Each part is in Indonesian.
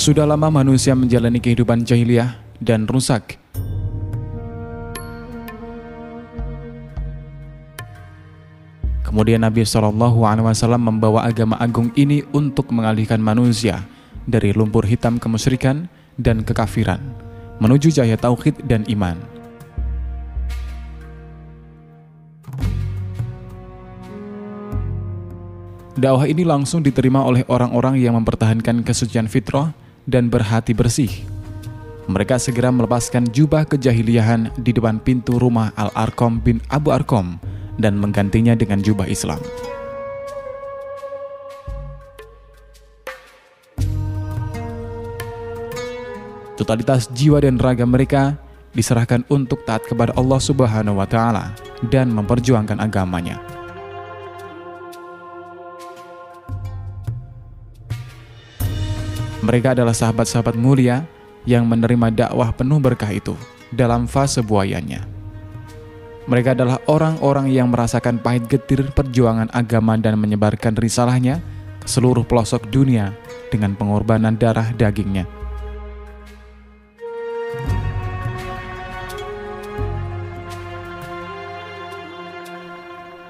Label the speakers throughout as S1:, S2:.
S1: Sudah lama manusia menjalani kehidupan jahiliyah dan rusak. Kemudian Nabi Shallallahu Alaihi Wasallam membawa agama agung ini untuk mengalihkan manusia dari lumpur hitam kemusyrikan dan kekafiran menuju cahaya tauhid dan iman. Dakwah ini langsung diterima oleh orang-orang yang mempertahankan kesucian fitrah dan berhati bersih. Mereka segera melepaskan jubah kejahiliahan di depan pintu rumah Al-Arqam bin Abu Arqam dan menggantinya dengan jubah Islam. Totalitas jiwa dan raga mereka diserahkan untuk taat kepada Allah Subhanahu wa taala dan memperjuangkan agamanya. Mereka adalah sahabat-sahabat mulia yang menerima dakwah penuh berkah itu dalam fase buayanya. Mereka adalah orang-orang yang merasakan pahit getir perjuangan agama dan menyebarkan risalahnya ke seluruh pelosok dunia dengan pengorbanan darah dagingnya.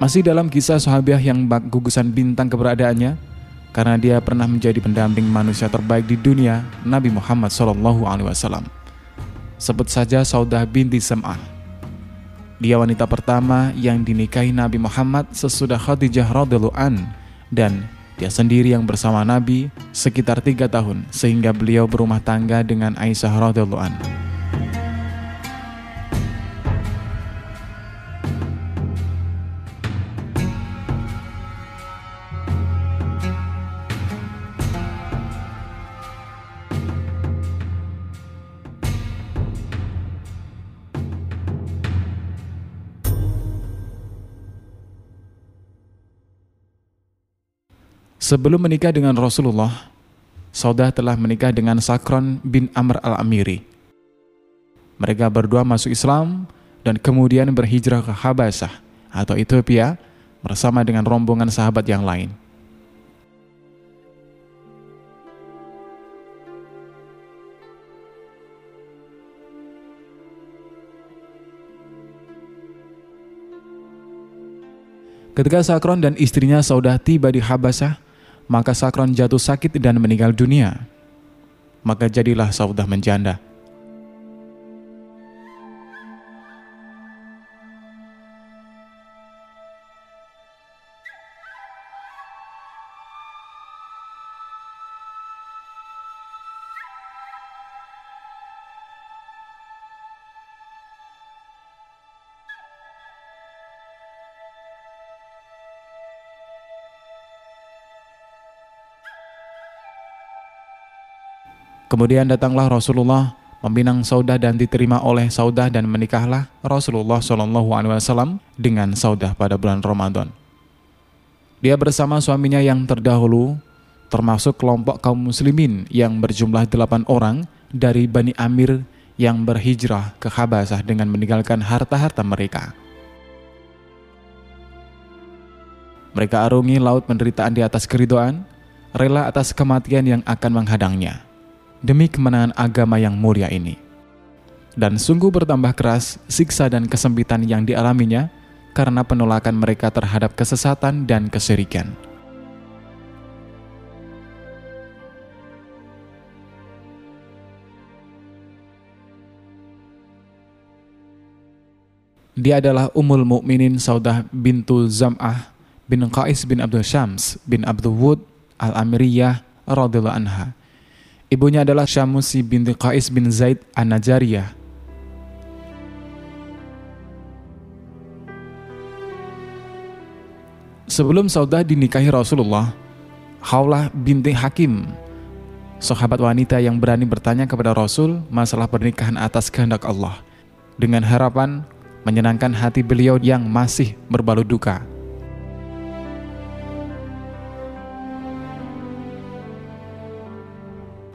S1: Masih dalam kisah sahabiah yang gugusan bintang keberadaannya, karena dia pernah menjadi pendamping manusia terbaik di dunia, Nabi Muhammad SAW. Sebut saja Saudah binti Sam'ah. Dia wanita pertama yang dinikahi Nabi Muhammad sesudah Khadijah radhiallahu an dan dia sendiri yang bersama Nabi sekitar tiga tahun sehingga beliau berumah tangga dengan Aisyah radhiallahu. Sebelum menikah dengan Rasulullah, Saudah telah menikah dengan Sakron bin Amr al-Amiri. Mereka berdua masuk Islam dan kemudian berhijrah ke Habasah atau Ethiopia bersama dengan rombongan sahabat yang lain. Ketika Sakron dan istrinya Saudah tiba di Habasah, maka Sakron jatuh sakit dan meninggal dunia. Maka jadilah Saudah menjanda. Kemudian datanglah Rasulullah meminang Saudah dan diterima oleh Saudah dan menikahlah Rasulullah Shallallahu Alaihi Wasallam dengan Saudah pada bulan Ramadan. Dia bersama suaminya yang terdahulu, termasuk kelompok kaum muslimin yang berjumlah delapan orang dari Bani Amir yang berhijrah ke Habasah dengan meninggalkan harta-harta mereka. Mereka arungi laut penderitaan di atas keridoan, rela atas kematian yang akan menghadangnya demi kemenangan agama yang mulia ini. Dan sungguh bertambah keras siksa dan kesempitan yang dialaminya karena penolakan mereka terhadap kesesatan dan kesyirikan. Dia adalah Ummul Mukminin Saudah bintu Zam'ah bin Qais bin Abdul Syams bin Abdul Wud Al-Amiriyah radhiyallahu anha Ibunya adalah Syamusi binti Qais bin Zaid An-Najariyah. Sebelum Saudah dinikahi Rasulullah, Haulah binti Hakim, sahabat wanita yang berani bertanya kepada Rasul masalah pernikahan atas kehendak Allah, dengan harapan menyenangkan hati beliau yang masih berbalut duka.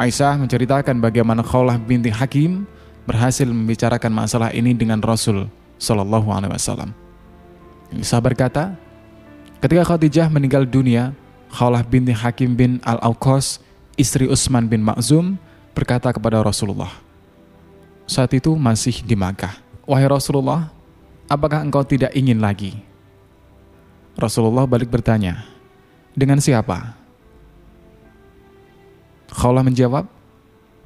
S1: Aisyah menceritakan bagaimana Khawlah binti Hakim berhasil membicarakan masalah ini dengan Rasul Shallallahu Alaihi Wasallam. Aisyah berkata, ketika Khadijah meninggal dunia, Khawlah binti Hakim bin Al Auqas, istri Utsman bin Makzum, berkata kepada Rasulullah. Saat itu masih di Makkah. Wahai Rasulullah, apakah engkau tidak ingin lagi? Rasulullah balik bertanya, dengan siapa? Khawlah menjawab,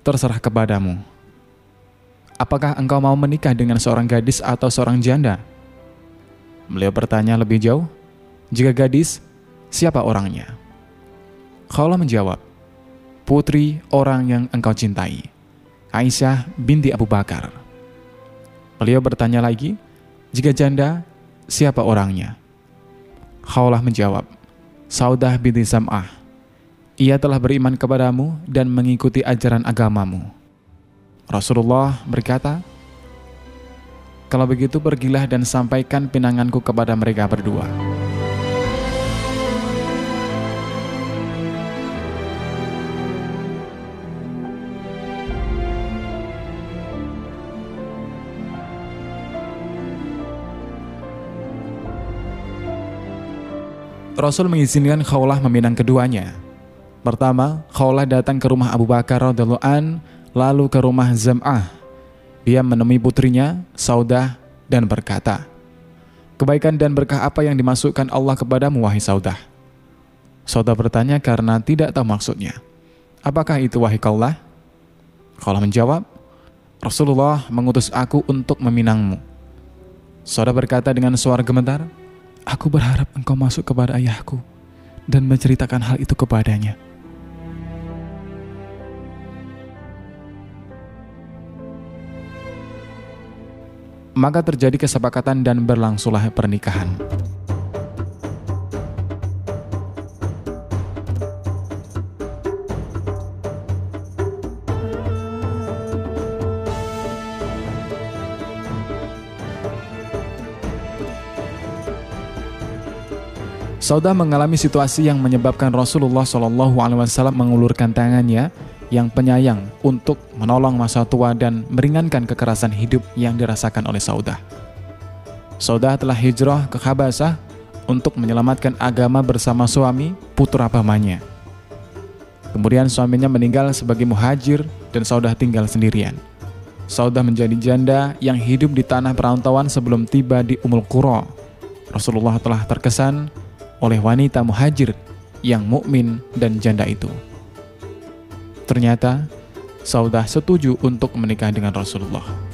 S1: terserah kepadamu. Apakah engkau mau menikah dengan seorang gadis atau seorang janda? Beliau bertanya lebih jauh, jika gadis, siapa orangnya? Khawlah menjawab, putri orang yang engkau cintai, Aisyah binti Abu Bakar. Beliau bertanya lagi, jika janda, siapa orangnya? Khawlah menjawab, Saudah binti Sam'ah, ia telah beriman kepadamu dan mengikuti ajaran agamamu. Rasulullah berkata, Kalau begitu pergilah dan sampaikan pinanganku kepada mereka berdua. Rasul mengizinkan Khawlah meminang keduanya, Pertama, Khawlah datang ke rumah Abu Bakar radhiallahu an, lalu ke rumah Zam'ah. Dia menemui putrinya, Saudah, dan berkata, Kebaikan dan berkah apa yang dimasukkan Allah kepadamu, wahai Saudah? Saudah bertanya karena tidak tahu maksudnya. Apakah itu wahai kaulah? Khawlah menjawab, Rasulullah mengutus aku untuk meminangmu. Saudah berkata dengan suara gemetar, Aku berharap engkau masuk kepada ayahku dan menceritakan hal itu kepadanya. Maka terjadi kesepakatan dan berlangsunglah pernikahan. Saudah mengalami situasi yang menyebabkan Rasulullah Shallallahu Alaihi Wasallam mengulurkan tangannya yang penyayang untuk menolong masa tua dan meringankan kekerasan hidup yang dirasakan oleh Saudah. Saudah telah hijrah ke Habasah untuk menyelamatkan agama bersama suami putra pamannya. Kemudian suaminya meninggal sebagai muhajir dan Saudah tinggal sendirian. Saudah menjadi janda yang hidup di tanah perantauan sebelum tiba di Umul Qura. Rasulullah telah terkesan oleh wanita muhajir yang mukmin dan janda itu. Ternyata Saudah setuju untuk menikah dengan Rasulullah.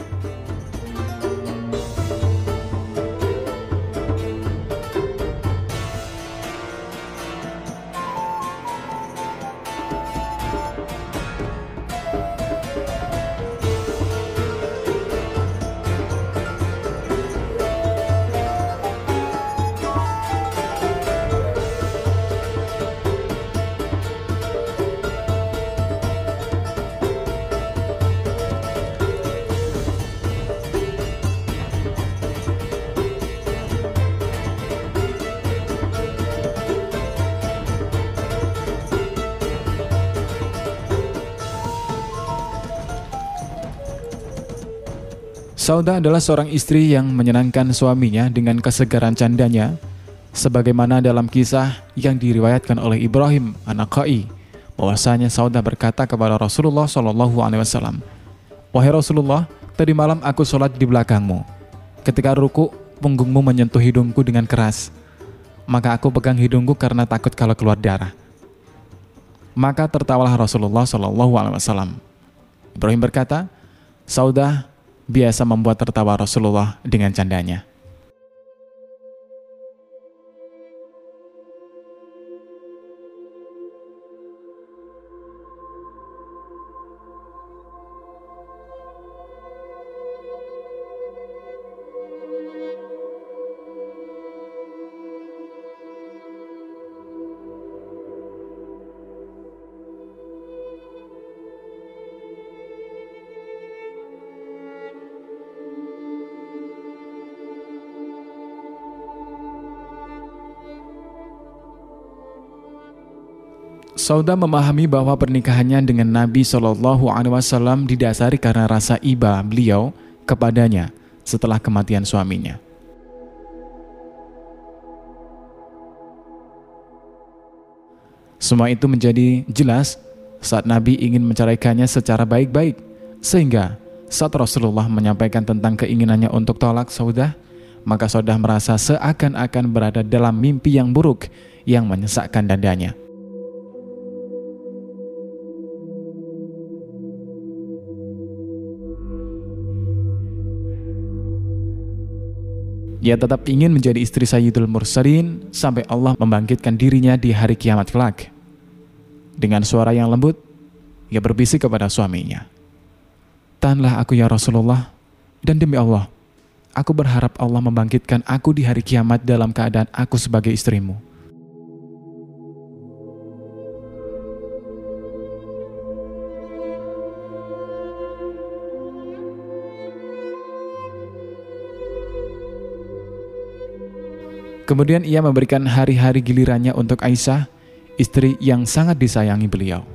S1: Sauda adalah seorang istri yang menyenangkan suaminya dengan kesegaran candanya, sebagaimana dalam kisah yang diriwayatkan oleh Ibrahim anak Kai, bahwasanya Sauda berkata kepada Rasulullah Shallallahu Alaihi Wasallam, wahai Rasulullah, tadi malam aku sholat di belakangmu. Ketika ruku, punggungmu menyentuh hidungku dengan keras. Maka aku pegang hidungku karena takut kalau keluar darah. Maka tertawalah Rasulullah Shallallahu Alaihi Wasallam. Ibrahim berkata, Saudah biasa membuat tertawa Rasulullah dengan candanya. Sauda memahami bahwa pernikahannya dengan Nabi Shallallahu Alaihi Wasallam didasari karena rasa iba beliau kepadanya setelah kematian suaminya. Semua itu menjadi jelas saat Nabi ingin menceraikannya secara baik-baik, sehingga saat Rasulullah menyampaikan tentang keinginannya untuk tolak Saudah, maka Saudah merasa seakan-akan berada dalam mimpi yang buruk yang menyesakkan dadanya. Ia tetap ingin menjadi istri Sayyidul Mursalin sampai Allah membangkitkan dirinya di hari kiamat kelak. Dengan suara yang lembut, ia berbisik kepada suaminya. Tahanlah aku ya Rasulullah, dan demi Allah, aku berharap Allah membangkitkan aku di hari kiamat dalam keadaan aku sebagai istrimu. Kemudian ia memberikan hari-hari gilirannya untuk Aisyah, istri yang sangat disayangi beliau.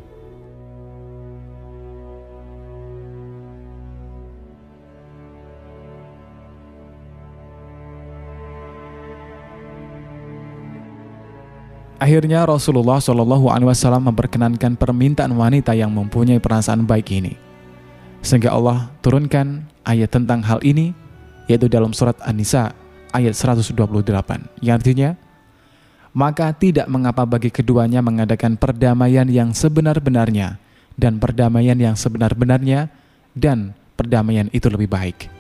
S1: Akhirnya Rasulullah Shallallahu Alaihi Wasallam memperkenankan permintaan wanita yang mempunyai perasaan baik ini, sehingga Allah turunkan ayat tentang hal ini, yaitu dalam surat An-Nisa ayat 128 yang artinya maka tidak mengapa bagi keduanya mengadakan perdamaian yang sebenar-benarnya dan perdamaian yang sebenar-benarnya dan perdamaian itu lebih baik.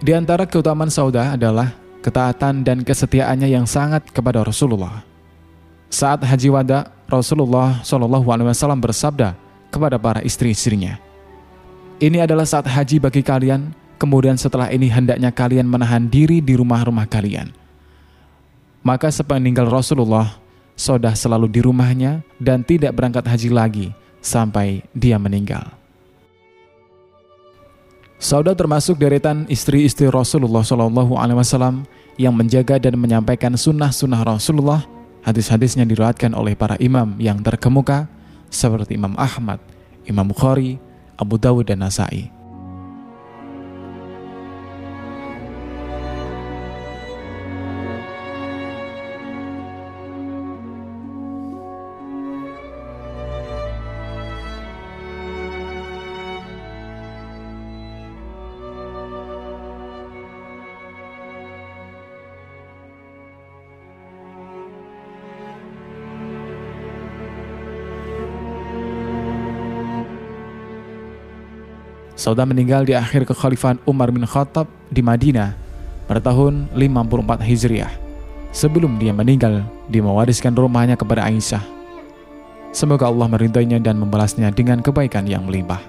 S1: Di antara keutamaan saudah adalah ketaatan dan kesetiaannya yang sangat kepada Rasulullah. Saat haji wada, Rasulullah Shallallahu Alaihi Wasallam bersabda kepada para istri-istrinya, "Ini adalah saat haji bagi kalian. Kemudian setelah ini hendaknya kalian menahan diri di rumah-rumah kalian." Maka sepeninggal Rasulullah, Sodah selalu di rumahnya dan tidak berangkat haji lagi sampai dia meninggal. Saudah termasuk deretan istri-istri Rasulullah Shallallahu Alaihi Wasallam yang menjaga dan menyampaikan sunnah-sunnah Rasulullah. Hadis-hadisnya diriwayatkan oleh para imam yang terkemuka seperti Imam Ahmad, Imam Bukhari, Abu Dawud dan Nasai. Saudah meninggal di akhir kekhalifahan Umar bin Khattab di Madinah pada tahun 54 Hijriah. Sebelum dia meninggal, dia mewariskan rumahnya kepada Aisyah. Semoga Allah meridainya dan membalasnya dengan kebaikan yang melimpah.